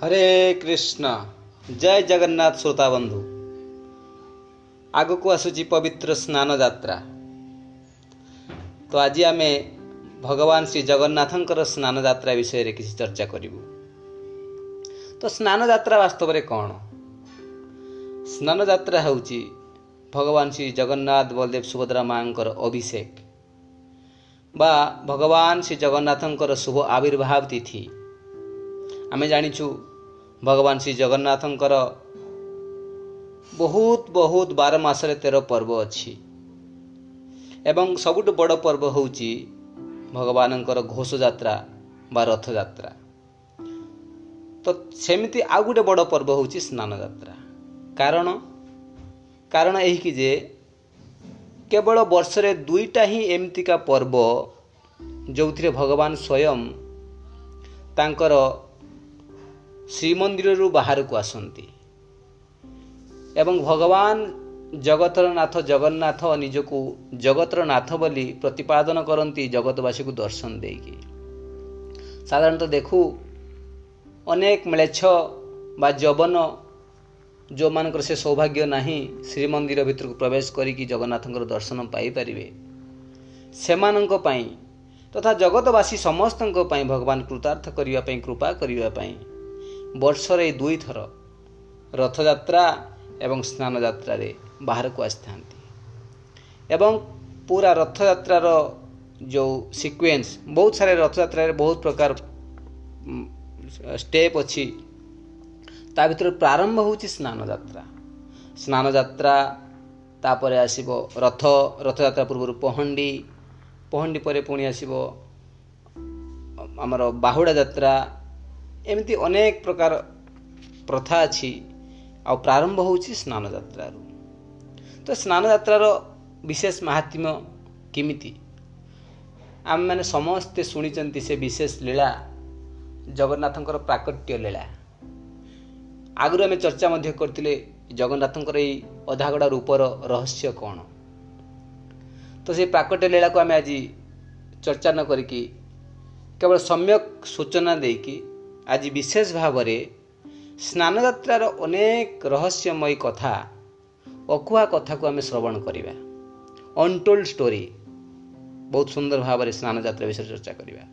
ହରେ କୃଷ୍ଣ ଜୟ ଜଗନ୍ନାଥ ଶ୍ରୋତା ବନ୍ଧୁ ଆଗକୁ ଆସୁଛି ପବିତ୍ର ସ୍ନାନ ଯାତ୍ରା ତ ଆଜି ଆମେ ଭଗବାନ ଶ୍ରୀ ଜଗନ୍ନାଥଙ୍କର ସ୍ନାନ ଯାତ୍ରା ବିଷୟରେ କିଛି ଚର୍ଚ୍ଚା କରିବୁ ତ ସ୍ନାନ ଯାତ୍ରା ବାସ୍ତବରେ କ'ଣ ସ୍ନାନ ଯାତ୍ରା ହେଉଛି ଭଗବାନ ଶ୍ରୀ ଜଗନ୍ନାଥ ବଳଦେବ ସୁଭଦ୍ରା ମାଙ୍କର ଅଭିଷେକ ବା ଭଗବାନ ଶ୍ରୀ ଜଗନ୍ନାଥଙ୍କର ଶୁଭ ଆବିର୍ଭାବ ତିଥି ଆମେ ଜାଣିଛୁ ଭଗବାନ ଶ୍ରୀ ଜଗନ୍ନାଥଙ୍କର ବହୁତ ବହୁତ ବାର ମାସରେ ତେର ପର୍ବ ଅଛି। ଏବଂ ସବୁଠୁ ବଡ଼ ପର୍ବ ହେଉଛି ଭଗବାନଙ୍କର ଘୋଷଯାତ୍ରା ବା ରଥଯାତ୍ରା। ତ ସେମିତି ଆଉ ଗୋଟେ ବଡ଼ ପର୍ବ ହେଉଛି ସ୍ନାନ ଯାତ୍ରା କାରଣ କାରଣ ଏହିକି ଯେ କେବଳ ବର୍ଷରେ ଦୁଇଟା ହିଁ ଏମିତିକା ପର୍ବ ଯେଉଁଥିରେ ଭଗବାନ ସ୍ୱୟଂ ତାଙ୍କର ଶ୍ରୀମନ୍ଦିରରୁ ବାହାରକୁ ଆସନ୍ତି। ଏବଂ ଭଗବାନ ଜଗତର ନାଥ ଜଗନ୍ନାଥ ନିଜକୁ ଜଗତର ନାଥ ବୋଲି ପ୍ରତିପାଦନ କରନ୍ତି ଜଗତବାସୀକୁ ଦର୍ଶନ ଦେଇକି। ସାଧାରଣତଃ ଦେଖୁ ଅନେକ ମେଳେଛ ବା ଯବନ ଯେଉଁମାନଙ୍କର ସେ ସୌଭାଗ୍ୟ ନାହିଁ ଶ୍ରୀମନ୍ଦିର ଭିତରକୁ ପ୍ରବେଶ କରିକି ଜଗନ୍ନାଥଙ୍କର ଦର୍ଶନ ପାଇପାରିବେ। ସେମାନଙ୍କ ପାଇଁ ତଥା ଜଗତବାସୀ ସମସ୍ତଙ୍କ ପାଇଁ ଭଗବାନ କୃତାର୍ଥ କରିବା ପାଇଁ କୃପା କରିବା ପାଇଁ ବର୍ଷରେ ଦୁଇଥର ରଥଯାତ୍ରା ଏବଂ ସ୍ନାନ ଯାତ୍ରାରେ ବାହାରକୁ ଆସିଥାନ୍ତି। ଏବଂ ପୁରା ରଥଯାତ୍ରାର ଯେଉଁ ସିକ୍ୱେନ୍ସ ବହୁତ ସାରା ରଥଯାତ୍ରାରେ ବହୁତ ପ୍ରକାର ଷ୍ଟେପ୍ ଅଛି। ତା ଭିତରେ ପ୍ରାରମ୍ଭ ହେଉଛି ସ୍ନାନ ଯାତ୍ରା ସ୍ନାନ ଯାତ୍ରା ତାପରେ ଆସିବ ରଥ ରଥଯାତ୍ରା ପୂର୍ବରୁ ପହଣ୍ଡି ପହଣ୍ଡି ପରେ ପୁଣି ଆସିବ ଆମର ବାହୁଡ଼ା ଯାତ୍ରା ଏମିତି ଅନେକ ପ୍ରକାର ପ୍ରଥା ଅଛି। ଆଉ ପ୍ରାରମ୍ଭ ହେଉଛି ସ୍ନାନ ଯାତ୍ରାରୁ ତ ସ୍ନାନ ଯାତ୍ରାର ବିଶେଷ ମାହାତ୍ମ୍ୟ କେମିତି? ଆମେମାନେ ସମସ୍ତେ ଶୁଣିଛନ୍ତି ସେ ବିଶେଷ ଲୀଳା ଜଗନ୍ନାଥଙ୍କର ପ୍ରାକଟ୍ୟ ଲୀଳା। ଆଗରୁ ଆମେ ଚର୍ଚ୍ଚା ମଧ୍ୟ କରିଥିଲେ ଜଗନ୍ନାଥଙ୍କର ଏଇ ଅଧାଗଡ଼ା ରୂପର ରହସ୍ୟ କ'ଣ? ତ ସେ ପ୍ରାକଟ୍ୟ ଲୀଳାକୁ ଆମେ ଆଜି ଚର୍ଚ୍ଚା ନ କରିକି କେବଳ ସମ୍ୟକ ସୂଚନା ଦେଇକି ଆଜି ବିଶେଷ ଭାବରେ ସ୍ନାନଯାତ୍ରାର ଅନେକ ରହସ୍ୟମୟୀ କଥା ଅକୁହା କଥାକୁ ଆମେ ଶ୍ରବଣ କରିବା। ଅନଟୋଲ୍ଡ ଷ୍ଟୋରି ବହୁତ ସୁନ୍ଦର ଭାବରେ ସ୍ନାନଯାତ୍ରା ବିଷୟରେ ଚର୍ଚ୍ଚା କରିବା।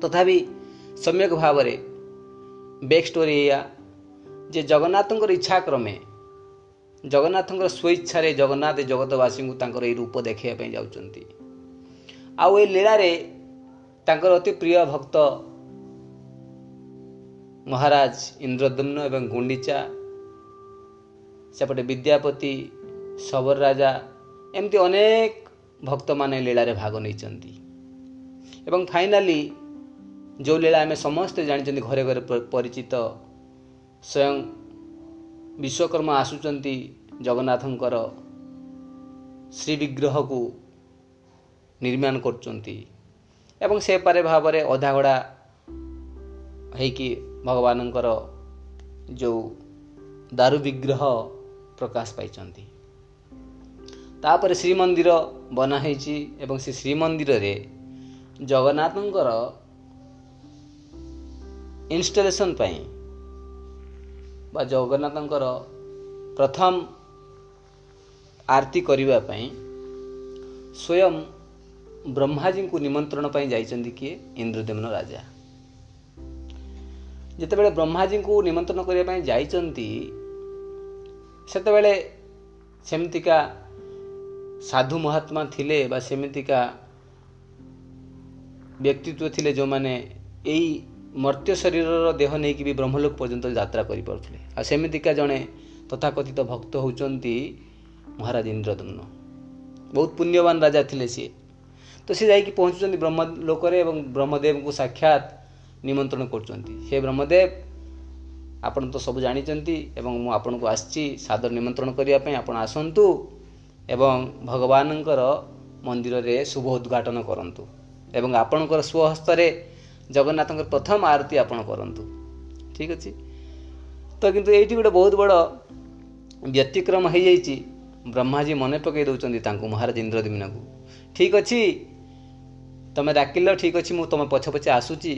ତଥାପି ସମ୍ୟକ ଭାବରେ ବେକ୍ ଷ୍ଟୋରି ଏଇଆ ଯେ ଜଗନ୍ନାଥଙ୍କର ଇଚ୍ଛା କ୍ରମେ ଜଗନ୍ନାଥଙ୍କର ସ୍ୱଇଚ୍ଛାରେ ଜଗନ୍ନାଥ ଜଗତବାସୀଙ୍କୁ ତାଙ୍କର ଏଇ ରୂପ ଦେଖାଇବା ପାଇଁ ଯାଉଛନ୍ତି। ଆଉ ଏ ଲୀଳାରେ ତାଙ୍କର ଅତି ପ୍ରିୟ ଭକ୍ତ ମହାରାଜ ଇନ୍ଦ୍ରଦମ୍ନ ଏବଂ ଗୁଣ୍ଡିଚା ସେପଟେ ବିଦ୍ୟାପତି ଶବର ରାଜା ଏମିତି ଅନେକ ଭକ୍ତମାନେ ଲୀଳାରେ ଭାଗ ନେଇଛନ୍ତି ଏବଂ ଫାଇନାଲି ଯେଉଁ ଲୀଳା ଆମେ ସମସ୍ତେ ଜାଣିଛନ୍ତି ଘରେ ଘରେ ପରିଚିତ ସ୍ୱୟଂ ବିଶ୍ୱକର୍ମା ଆସୁଛନ୍ତି ଜଗନ୍ନାଥଙ୍କର ଶ୍ରୀ ବିଗ୍ରହକୁ ନିର୍ମାଣ କରୁଛନ୍ତି ଏବଂ ସେପାରେ ଭାବରେ ଅଧାଗଡ଼ା ହେଇକି ଭଗବାନଙ୍କର ଯେଉଁ ଦାରୁ ବିଗ୍ରହ ପ୍ରକାଶ ପାଇଛନ୍ତି। ତାପରେ ଶ୍ରୀମନ୍ଦିର ବନା ହେଇଛି ଏବଂ ସେ ଶ୍ରୀମନ୍ଦିରରେ ଜଗନ୍ନାଥଙ୍କର ଇନଷ୍ଟଲେସନ୍ ପାଇଁ ବା ଜଗନ୍ନାଥଙ୍କର ପ୍ରଥମ ଆରତି କରିବା ପାଇଁ ସ୍ୱୟଂ ବ୍ରହ୍ମାଜୀଙ୍କୁ ନିମନ୍ତ୍ରଣ ପାଇଁ ଯାଇଛନ୍ତି କିଏ? ଇନ୍ଦ୍ରଦେମ୍ନ ରାଜା। ଯେତେବେଳେ ବ୍ରହ୍ମାଜୀଙ୍କୁ ନିମନ୍ତ୍ରଣ କରିବା ପାଇଁ ଯାଇଛନ୍ତି ସେତେବେଳେ ସେମିତିକା ସାଧୁ ମହାତ୍ମା ଥିଲେ ବା ସେମିତିକା ବ୍ୟକ୍ତିତ୍ୱ ଥିଲେ ଯେଉଁମାନେ ଏଇ ମର୍ତ୍ତ୍ୟ ଶରୀରର ଦେହ ନେଇକି ବି ବ୍ରହ୍ମଲୋକ ପର୍ଯ୍ୟନ୍ତ ଯାତ୍ରା କରିପାରୁଥିଲେ। ଆଉ ସେମିତିକା ଜଣେ ତଥାକଥିତ ଭକ୍ତ ହେଉଛନ୍ତି ମହାରାଜ ଇନ୍ଦ୍ରଦମ୍ନ ବହୁତ ପୁଣ୍ୟବାନ ରାଜା ଥିଲେ ସିଏ। ତ ସେ ଯାଇକି ପହଞ୍ଚୁଛନ୍ତି ବ୍ରହ୍ମଲୋକରେ ଏବଂ ବ୍ରହ୍ମଦେବଙ୍କୁ ସାକ୍ଷାତ ନିମନ୍ତ୍ରଣ କରୁଛନ୍ତି। ହେ ବ୍ରହ୍ମଦେବ ଆପଣ ତ ସବୁ ଜାଣିଛନ୍ତି ଏବଂ ମୁଁ ଆପଣଙ୍କୁ ଆସିଛି ସାଦର ନିମନ୍ତ୍ରଣ କରିବା ପାଇଁ। ଆପଣ ଆସନ୍ତୁ ଏବଂ ଭଗବାନଙ୍କର ମନ୍ଦିରରେ ଶୁଭ ଉଦ୍ଘାଟନ କରନ୍ତୁ ଏବଂ ଆପଣଙ୍କର ସ୍ୱହସ୍ତରେ ଜଗନ୍ନାଥଙ୍କର ପ୍ରଥମ ଆରତି ଆପଣ କରନ୍ତୁ। ଠିକ୍ ଅଛି? ତ କିନ୍ତୁ ଏଇଠି ଗୋଟେ ବହୁତ ବଡ଼ ବ୍ୟତିକ୍ରମ ହେଇଯାଇଛି। ବ୍ରହ୍ମାଜୀ ମନେ ପକାଇ ଦେଉଛନ୍ତି ତାଙ୍କୁ ମହାରାଜ ଇନ୍ଦ୍ରଦିମିନକୁ ଠିକ୍ ଅଛି? ତୁମେ ଡାକିଲ ଠିକ୍ ଅଛି ମୁଁ ତୁମ ପଛେ ପଛେ ଆସୁଛି।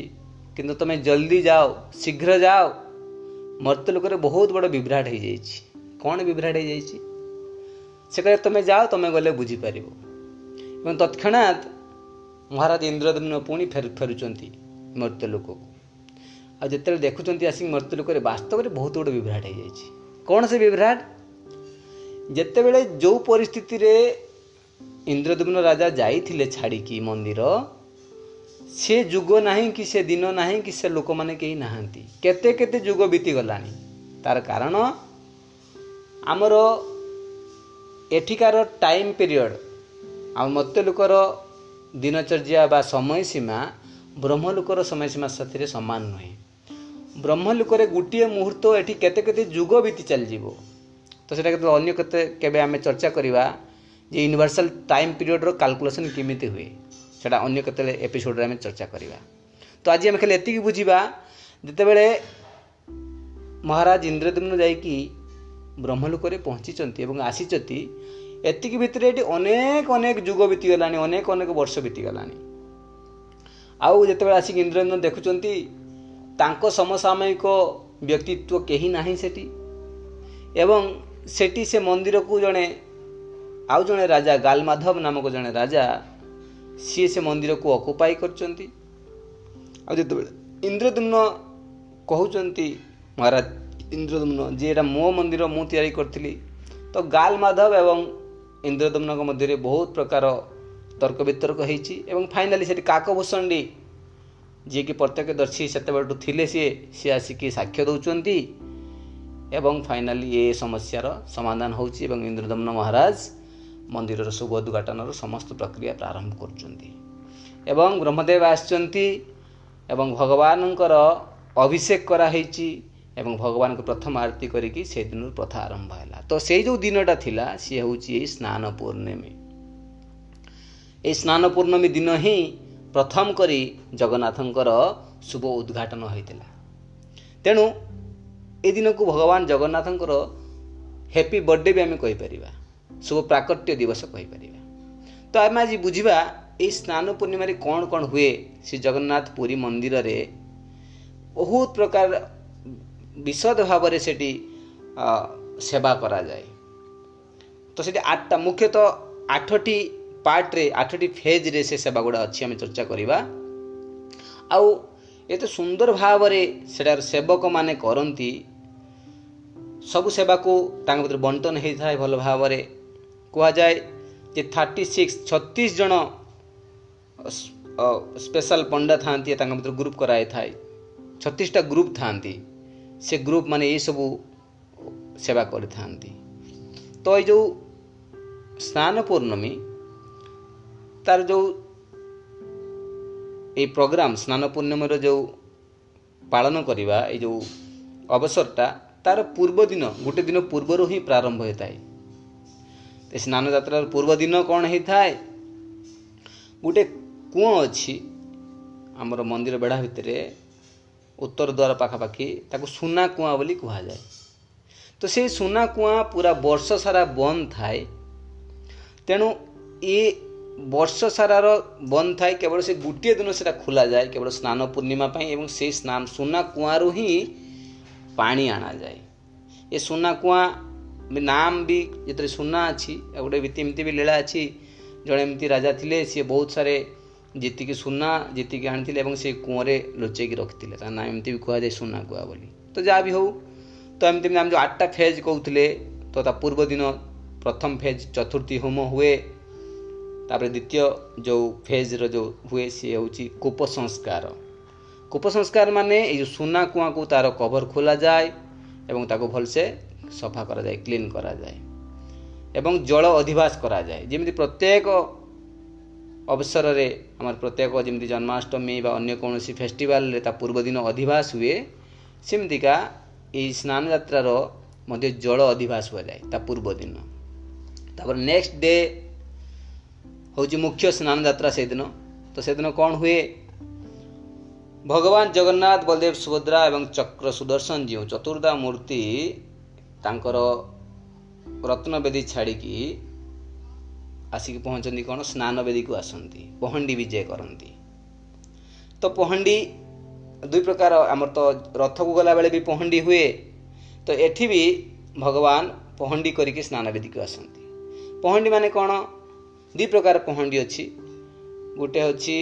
କିନ୍ତୁ ତୁମେ ଜଲ୍ଦି ଯାଅ ଶୀଘ୍ର ଯାଅ ମର୍ତ୍ତ୍ୟ ଲୋକରେ ବହୁତ ବଡ଼ ବିଭ୍ରାଟ ହେଇଯାଇଛି କ'ଣ ବିଭ୍ରାଟ ହେଇଯାଇଛି ସେ କହିଲେ ତୁମେ ଯାଅ ତୁମେ ଗଲେ ବୁଝିପାରିବ ଏବଂ ତତ୍କ୍ଷଣାତ୍ ମହାରାଜ ଇନ୍ଦ୍ରଦ୍ୟୁମ୍ନ ପୁଣି ଫେରୁ ଫେରୁଛନ୍ତି ମର୍ତ୍ତ୍ୟ ଲୋକକୁ ଆଉ ଯେତେବେଳେ ଦେଖୁଛନ୍ତି ଆସିକି ମର୍ତ୍ତ୍ୟ ଲୋକରେ ବାସ୍ତବରେ ବହୁତ ବଡ଼ ବିଭ୍ରାଟ ହେଇଯାଇଛି କ'ଣ ସେ ବିଭ୍ରାଟ ଯେତେବେଳେ ଯେଉଁ ପରିସ୍ଥିତିରେ ଇନ୍ଦ୍ରଦ୍ୟୁମ୍ନ ରାଜା ଯାଇଥିଲେ ଛାଡ଼ିକି ମନ୍ଦିର ସେ ଯୁଗ ନାହିଁ କି ସେ ଦିନ ନାହିଁ କି ସେ ଲୋକମାନେ କେହି ନାହାନ୍ତି। କେତେ କେତେ ଯୁଗ ବିତିଗଲାଣି। ତାର କାରଣ ଆମର ଏଠିକାର ଟାଇମ୍ ପିରିୟଡ଼ ଆଉ ମତ୍ୟ ଲୋକର ଦିନଚର୍ଯ୍ୟା ବା ସମୟ ସୀମା ବ୍ରହ୍ମଲୋକର ସମୟ ସୀମା ସାଥିରେ ସମାନ ନୁହେଁ। ବ୍ରହ୍ମଲୋକରେ ଗୋଟିଏ ମୁହୂର୍ତ୍ତ ଏଠି କେତେ କେତେ ଯୁଗ ବିତି ଚାଲିଯିବ। ତ ସେଇଟା କେତେ ଅନ୍ୟ କେତେ କେବେ ଆମେ ଚର୍ଚ୍ଚା କରିବା ଯେ ୟୁନିଭର୍ସାଲ ଟାଇମ୍ ପିରିୟଡ଼ର କାଲକୁଲେସନ୍ କେମିତି ହୁଏ। ସେଇଟା ଅନ୍ୟ କେତେବେଳେ ଏପିସୋଡ଼ରେ ଆମେ ଚର୍ଚ୍ଚା କରିବା। ତ ଆଜି ଆମେ ଖାଲି ଏତିକି ବୁଝିବା ଯେତେବେଳେ ମହାରାଜ ଇନ୍ଦ୍ରଦ୍ୟୁମ୍ନ ଯାଇକି ବ୍ରହ୍ମଲୋକରେ ପହଞ୍ଚିଛନ୍ତି ଏବଂ ଆସିଛନ୍ତି ଏତିକି ଭିତରେ ଏଠି ଅନେକ ଅନେକ ଯୁଗ ବିତିଗଲାଣି ଅନେକ ଅନେକ ବର୍ଷ ବିତିଗଲାଣି। ଆଉ ଯେତେବେଳେ ଆସିକି ଇନ୍ଦ୍ରଦ୍ୟୁମ୍ନ ଦେଖୁଛନ୍ତି ତାଙ୍କ ସମସାମୟିକ ବ୍ୟକ୍ତିତ୍ୱ କେହି ନାହିଁ ସେଠି। ଏବଂ ସେଠି ସେ ମନ୍ଦିରକୁ ଜଣେ ଆଉ ଜଣେ ରାଜା ଗାଲମାଧବ ନାମକ ଜଣେ ରାଜା ସିଏ ସେ ମନ୍ଦିରକୁ ଅକୁପାଇ କରିଛନ୍ତି। ଆଉ ଯେତେବେଳେ ଇନ୍ଦ୍ରଦ୍ୟୁମ୍ନ କହୁଛନ୍ତି ମହାରାଜ ଇନ୍ଦ୍ରଦ୍ୟୁମ୍ନ ଯେ ଏଇଟା ମୋ ମନ୍ଦିର ମୁଁ ତିଆରି କରିଥିଲି। ତ ଗାଲ ମାଧବ ଏବଂ ଇନ୍ଦ୍ରଦ୍ୟୁମ୍ନଙ୍କ ମଧ୍ୟରେ ବହୁତ ପ୍ରକାର ତର୍କ ବିତର୍କ ହେଇଛି ଏବଂ ଫାଇନାଲି ସେଠି କାକଭୂଷଣ୍ଡି ଯିଏକି ପ୍ରତ୍ୟକ୍ଷଦର୍ଶୀ ସେତେବେଳଠୁ ଥିଲେ ସିଏ ସିଏ ଆସିକି ସାକ୍ଷ୍ୟ ଦେଉଛନ୍ତି। ଏବଂ ଫାଇନାଲି ଏ ସମସ୍ୟାର ସମାଧାନ ହେଉଛି ଏବଂ ଇନ୍ଦ୍ରଦମ୍ନ ମହାରାଜ ମନ୍ଦିରର ଶୁଭ ଉଦ୍ଘାଟନର ସମସ୍ତ ପ୍ରକ୍ରିୟା ପ୍ରାରମ୍ଭ କରୁଛନ୍ତି। ଏବଂ ବ୍ରହ୍ମଦେବ ଆସିଛନ୍ତି ଏବଂ ଭଗବାନଙ୍କର ଅଭିଷେକ କରାହେଇଛି ଏବଂ ଭଗବାନଙ୍କୁ ପ୍ରଥମ ଆରତି କରିକି ସେଦିନରୁ ପ୍ରଥା ଆରମ୍ଭ ହେଲା। ତ ସେଇ ଯେଉଁ ଦିନଟା ଥିଲା ସିଏ ହେଉଛି ଏଇ ସ୍ନାନ ପୂର୍ଣ୍ଣମୀ। ଏଇ ସ୍ନାନ ପୂର୍ଣ୍ଣମୀ ଦିନ ହିଁ ପ୍ରଥମ କରି ଜଗନ୍ନାଥଙ୍କର ଶୁଭ ଉଦ୍ଘାଟନ ହୋଇଥିଲା। ତେଣୁ ଏ ଦିନକୁ ଭଗବାନ ଜଗନ୍ନାଥଙ୍କର ହ୍ୟାପି ବର୍ଥଡେ ବି ଆମେ କହିପାରିବା। ଶୁଭ ପ୍ରାକଟ୍ୟ ଦିବସ କହିପାରିବା। ତ ଆମେ ଆଜି ବୁଝିବା ଏଇ ସ୍ନାନ ପୂର୍ଣ୍ଣିମାରେ କ'ଣ କ'ଣ ହୁଏ ଶ୍ରୀ ଜଗନ୍ନାଥ ପୁରୀ ମନ୍ଦିରରେ। ବହୁତ ପ୍ରକାର ବିଶଦ ଭାବରେ ସେଠି ସେବା କରାଯାଏ। ତ ସେଠି ଆଠଟା ମୁଖ୍ୟତଃ ଆଠଟି ପାର୍ଟରେ ଆଠଟି ଫେଜ୍ରେ ସେ ସେବା ଗୁଡ଼ା ଅଛି ଆମେ ଚର୍ଚ୍ଚା କରିବା। ଆଉ ଏତେ ସୁନ୍ଦର ଭାବରେ ସେଟାର ସେବକମାନେ କରନ୍ତି। ସବୁ ସେବାକୁ ତାଙ୍କ ଭିତରେ ବଣ୍ଟନ ହେଇଥାଏ ଭଲ ଭାବରେ। କୁହାଯାଏ ଯେ ଥାର୍ଟି ସିକ୍ସ ଛତିଶ ଜଣ ସ୍ପେଶାଲ ପଣ୍ଡା ଥାଆନ୍ତି ତାଙ୍କ ଭିତରେ ଗ୍ରୁପ୍ କରାଯାଇଥାଏ। ଛତିଶଟା ଗ୍ରୁପ୍ ଥାଆନ୍ତି। ସେ ଗ୍ରୁପ୍ ମାନେ ଏଇସବୁ ସେବା କରିଥାନ୍ତି। ତ ଏଇ ଯେଉଁ ସ୍ନାନ ପୂର୍ଣ୍ଣମୀ ତାର ଯେଉଁ ଏଇ ପ୍ରୋଗ୍ରାମ ସ୍ନାନ ପୂର୍ଣ୍ଣମୀର ଯେଉଁ ପାଳନ କରିବା ଏଇ ଯେଉଁ ଅବସରଟା ତାର ପୂର୍ବ ଦିନ ଗୋଟେ ଦିନ ପୂର୍ବରୁ ହିଁ ପ୍ରାରମ୍ଭ ହୋଇଥାଏ। ସ୍ନାନ ଯାତ୍ରାର ପୂର୍ବ ଦିନ କ'ଣ ହେଇଥାଏ? ଗୋଟେ କୂଅ ଅଛି ଆମର ମନ୍ଦିର ବେଢ଼ା ଭିତରେ ଉତ୍ତର ଦ୍ୱାର ପାଖାପାଖି ତାକୁ ସୁନା କୁଆଁ ବୋଲି କୁହାଯାଏ। ତ ସେଇ ସୁନା କୁଆଁ ପୁରା ବର୍ଷ ସାରା ବନ୍ଦ ଥାଏ। ତେଣୁ ଏ ବର୍ଷ ସାରାର ବନ୍ଦ ଥାଏ କେବଳ ସେ ଗୋଟିଏ ଦିନ ସେଟା ଖୋଲାଯାଏ କେବଳ ସ୍ନାନ ପୂର୍ଣ୍ଣିମା ପାଇଁ ଏବଂ ସେଇ ସ୍ନାନ ସୁନା କୁଆଁରୁ ହିଁ ପାଣି ଅଣାଯାଏ ଏ ସୁନା କୁଆଁ ନାମ ବି ଯେତେବେଳେ ସୁନା ଅଛି ଆଉ ଗୋଟେ ଏମିତି ବି ଲୀଳା ଅଛି ଜଣେ ଏମିତି ରାଜା ଥିଲେ ସିଏ ବହୁତ ସାରେ ଯେତିକି ସୁନା ଯେତିକି ଆଣିଥିଲେ ଏବଂ ସେ କୂଅରେ ଲୁଚେଇକି ରଖିଥିଲେ। ତା ନାଁ ଏମିତି ବି କୁହାଯାଏ ସୁନା କୁଆ ବୋଲି। ତ ଯାହା ବି ହଉ ତ ଏମିତି ଆମେ ଯେଉଁ ଆଠଟା ଫେଜ୍ କହୁଥିଲେ ତ ତା ପୂର୍ବ ଦିନ ପ୍ରଥମ ଫେଜ୍ ଚତୁର୍ଥୀ ହୋମ ହୁଏ ତାପରେ ଦ୍ୱିତୀୟ ଯେଉଁ ଫେଜ୍ର ଯେଉଁ ହୁଏ ସିଏ ହେଉଛି କୂପ ସଂସ୍କାର। କୂପ ସଂସ୍କାର ମାନେ ଏଇ ଯେଉଁ ସୁନା କୁଆଁକୁ ତାର କଭର ଖୋଲାଯାଏ ଏବଂ ତାକୁ ଭଲସେ ସଫା କରାଯାଏ କ୍ଲିନ୍ କରାଯାଏ ଏବଂ ଜଳ ଅଧିବାସ କରାଯାଏ। ଯେମିତି ପ୍ରତ୍ୟେକ ଅବସରରେ ଆମର ପ୍ରତ୍ୟେକ ଯେମିତି ଜନ୍ମାଷ୍ଟମୀ ବା ଅନ୍ୟ କୌଣସି ଫେଷ୍ଟିଭାଲରେ ତା ପୂର୍ବଦିନ ଅଧିବାସ ହୁଏ ସେମିତିକା ଏହି ସ୍ନାନ ଯାତ୍ରାର ମଧ୍ୟ ଜଳ ଅଧିବାସ ହୁଆଯାଏ ତା ପୂର୍ବ ଦିନ। ତାପରେ ନେକ୍ସଟ ଡେ ହେଉଛି ମୁଖ୍ୟ ସ୍ନାନ ଯାତ୍ରା ସେଦିନ ତ ସେଦିନ କ'ଣ ହୁଏ? ଭଗବାନ ଜଗନ୍ନାଥ ବଳଦେବ ସୁଭଦ୍ରା ଏବଂ ଚକ୍ର ସୁଦର୍ଶନ ଯେଉଁ ଚତୁର୍ଦ୍ଧା ମୂର୍ତ୍ତି ତାଙ୍କର ରତ୍ନବେଦୀ ଛାଡ଼ିକି ଆସିକି ପହଞ୍ଚନ୍ତି କ'ଣ? ସ୍ନାନ ବେଦୀକୁ ଆସନ୍ତି ପହଣ୍ଡି ବିଜେ କରନ୍ତି। ତ ପହଣ୍ଡି ଦୁଇ ପ୍ରକାର ଆମର ତ ରଥକୁ ଗଲାବେଳେ ବି ପହଣ୍ଡି ହୁଏ। ତ ଏଠି ବି ଭଗବାନ ପହଣ୍ଡି କରିକି ସ୍ନାନ ବେଦୀକୁ ଆସନ୍ତି। ପହଣ୍ଡି ମାନେ କ'ଣ? ଦୁଇ ପ୍ରକାର ପହଣ୍ଡି ଅଛି। ଗୋଟେ ହେଉଛି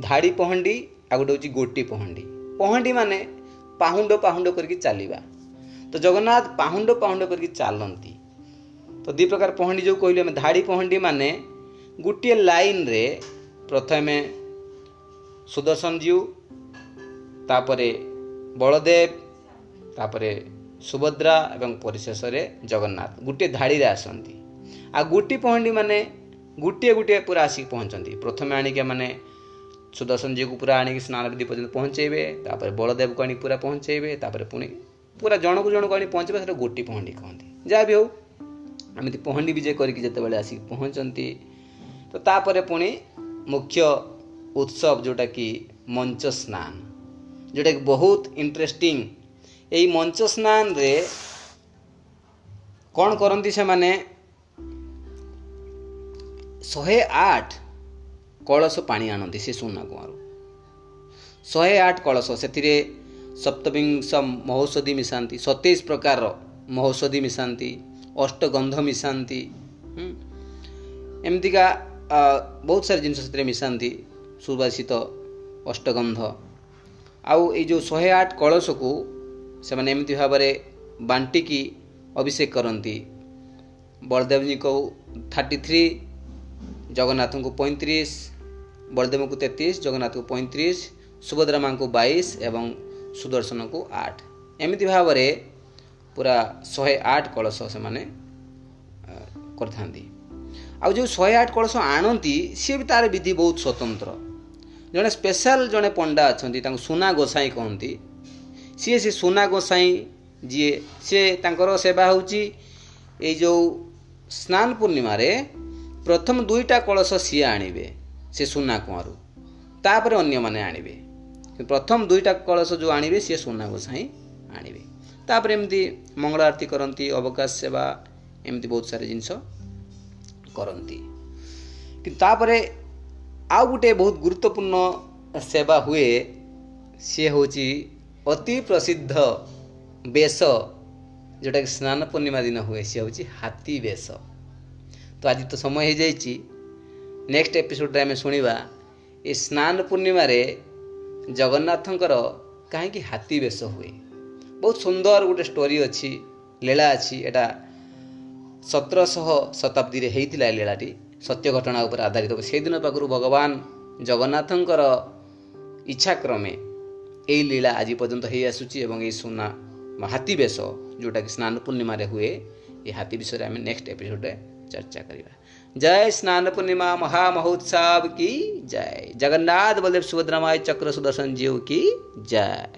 ଧାଡ଼ି ପହଣ୍ଡି ଆଉ ଗୋଟେ ହେଉଛି ଗୋଟି ପହଣ୍ଡି। ପହଣ୍ଡି ମାନେ ପାହୁଣ୍ଡ ପାହୁଣ୍ଡ କରିକି ଚାଲିବା। ତ ଜଗନ୍ନାଥ ପାହୁଣ୍ଡ ପାହୁଣ୍ଡ କରିକି ଚାଲନ୍ତି। ତ ଦୁଇ ପ୍ରକାର ପହଣ୍ଡି ଯେଉଁ କହିଲୁ ଆମେ ଧାଡ଼ି ପହଣ୍ଡି ମାନେ ଗୋଟିଏ ଲାଇନ୍ରେ ପ୍ରଥମେ ସୁଦର୍ଶନ ଜୀଉ ତାପରେ ବଳଦେବ ତାପରେ ସୁଭଦ୍ରା ଏବଂ ପରିଶେଷରେ ଜଗନ୍ନାଥ ଗୋଟିଏ ଧାଡ଼ିରେ ଆସନ୍ତି। ଆଉ ଗୋଟି ପହଣ୍ଡି ମାନେ ଗୋଟିଏ ଗୋଟିଏ ପୁରା ଆସିକି ପହଞ୍ଚନ୍ତି। ପ୍ରଥମେ ଆଣିକି ମାନେ ସୁଦର୍ଶନ ଜୀକୁ ପୁରା ଆଣିକି ସ୍ନାନ ବିଧି ପର୍ଯ୍ୟନ୍ତ ପହଞ୍ଚେଇବେ ତାପରେ ବଳଦେବକୁ ଆଣି ପୁରା ପହଞ୍ଚେଇବେ ତାପରେ ପୁଣି ପୁରା ଜଣକୁ ଜଣକୁ ଆଣି ପହଞ୍ଚିବେ ସେଟା ଗୋଟି ପହଣ୍ଡି କହନ୍ତି ଯାହା ବି ହଉ ଏମିତି ପହଣ୍ଡି ବିଜେ କରିକି ଯେତେବେଳେ ଆସିକି ପହଞ୍ଚନ୍ତି ତ ତାପରେ ପୁଣି ମୁଖ୍ୟ ଉତ୍ସବ ଯେଉଁଟାକି ମଞ୍ଚ ସ୍ନାନ ଯେଉଁଟାକି ବହୁତ ଇଣ୍ଟରେଷ୍ଟିଂ ଏଇ ମଞ୍ଚ ସ୍ନାନରେ କ'ଣ କରନ୍ତି ସେମାନେ ଶହେ ଆଠ କଳସ ପାଣି ଆଣନ୍ତି ସେ ସୁନା କୁଆଁରୁ ଶହେ ଆଠ କଳସ ସେଥିରେ ସପ୍ତବିଂଶ ମହୌଷଧି ମିଶାନ୍ତି। ସତେଇଶ ପ୍ରକାରର ମହୌଷଧି ମିଶାନ୍ତି ଅଷ୍ଟଗନ୍ଧ ମିଶାନ୍ତି ଏମିତିକା ବହୁତ ସାରା ଜିନିଷ ସେଥିରେ ମିଶାନ୍ତି ସୁବାସିତ ଅଷ୍ଟଗନ୍ଧ। ଆଉ ଏଇ ଯେଉଁ ଶହେ ଆଠ କଳସକୁ ସେମାନେ ଏମିତି ଭାବରେ ବାଣ୍ଟିକି ଅଭିଷେକ କରନ୍ତି। ବଳଦେବଜୀଙ୍କୁ ଥାର୍ଟି ଥ୍ରୀ ଜଗନ୍ନାଥଙ୍କୁ ପଇଁତିରିଶ ବଳଦେବଙ୍କୁ ତେତିଶ ଜଗନ୍ନାଥଙ୍କୁ ପଇଁତିରିଶ ସୁଭଦ୍ରା ମାଙ୍କୁ ବାଇଶ ଏବଂ ସୁଦର୍ଶନକୁ ଆଠ। ଏମିତି ଭାବରେ ପୁରା ଶହେ ଆଠ କଳସ ସେମାନେ କରିଥାନ୍ତି। ଆଉ ଯେଉଁ ଶହେ ଆଠ କଳସ ଆଣନ୍ତି ସିଏ ବି ତାର ବିଧି ବହୁତ ସ୍ୱତନ୍ତ୍ର। ଜଣେ ସ୍ପେଶାଲ ଜଣେ ପଣ୍ଡା ଅଛନ୍ତି ତାଙ୍କୁ ସୁନା ଗୋସାଇଁ କହନ୍ତି। ସିଏ ସେ ସୁନା ଗୋସାଇଁ ଯିଏ ସିଏ ତାଙ୍କର ସେବା ହେଉଛି ଏଇ ଯେଉଁ ସ୍ନାନ ପୂର୍ଣ୍ଣିମାରେ ପ୍ରଥମ ଦୁଇଟା କଳସ ସିଏ ଆଣିବେ ସେ ସୁନା କୁଆଁରୁ ତାପରେ ଅନ୍ୟମାନେ ଆଣିବେ। ପ୍ରଥମ ଦୁଇଟା କଳସ ଯେଉଁ ଆଣିବେ ସିଏ ସୁନା ଗୋସାଇଁ ଆଣିବେ। ତାପରେ ଏମିତି ମଙ୍ଗଳ ଆରତୀ କରନ୍ତି ଅବକାଶ ସେବା ଏମିତି ବହୁତ ସାରା ଜିନିଷ କରନ୍ତି। କିନ୍ତୁ ତାପରେ ଆଉ ଗୋଟେ ବହୁତ ଗୁରୁତ୍ୱପୂର୍ଣ୍ଣ ସେବା ହୁଏ ସିଏ ହେଉଛି ଅତି ପ୍ରସିଦ୍ଧ ବେଶ ଯେଉଁଟାକି ସ୍ନାନ ପୂର୍ଣ୍ଣିମା ଦିନ ହୁଏ ସିଏ ହେଉଛି ହାତୀ ବେଶ। ତ ଆଜି ତ ସମୟ ହେଇଯାଇଛି ନେକ୍ସଟ ଏପିସୋଡ଼ରେ ଆମେ ଶୁଣିବା ଏ ସ୍ନାନ ପୂର୍ଣ୍ଣିମାରେ ଜଗନ୍ନାଥଙ୍କର କାହିଁକି ହାତୀ ବେଶ ହୁଏ? ବହୁତ ସୁନ୍ଦର ଗୋଟେ ଷ୍ଟୋରି ଅଛି ଲୀଳା ଅଛି ଏଇଟା ସତରଶହ ଶତାବ୍ଦୀରେ ହେଇଥିଲା ଏ ଲୀଳାଟି ସତ୍ୟ ଘଟଣା ଉପରେ ଆଧାରିତ। ସେଇଦିନ ପାଖରୁ ଭଗବାନ ଜଗନ୍ନାଥଙ୍କର ଇଚ୍ଛାକ୍ରମେ ଏଇ ଲୀଳା ଆଜି ପର୍ଯ୍ୟନ୍ତ ହେଇ ଆସୁଛି ଏବଂ ଏଇ ସୁନା ହାତୀ ବେଶ ଯେଉଁଟାକି ସ୍ନାନ ପୂର୍ଣ୍ଣିମାରେ ହୁଏ ଏ ହାତୀ ବିଷୟରେ ଆମେ ନେକ୍ସଟ ଏପିସୋଡ଼ରେ ଚର୍ଚ୍ଚା କରିବା। जय स्नान पूर्णिमा महामहोत्सव की जय। जगन्नाथ बलदेव सुभद्रमाय चक्र सुदर्शन जीव की जय।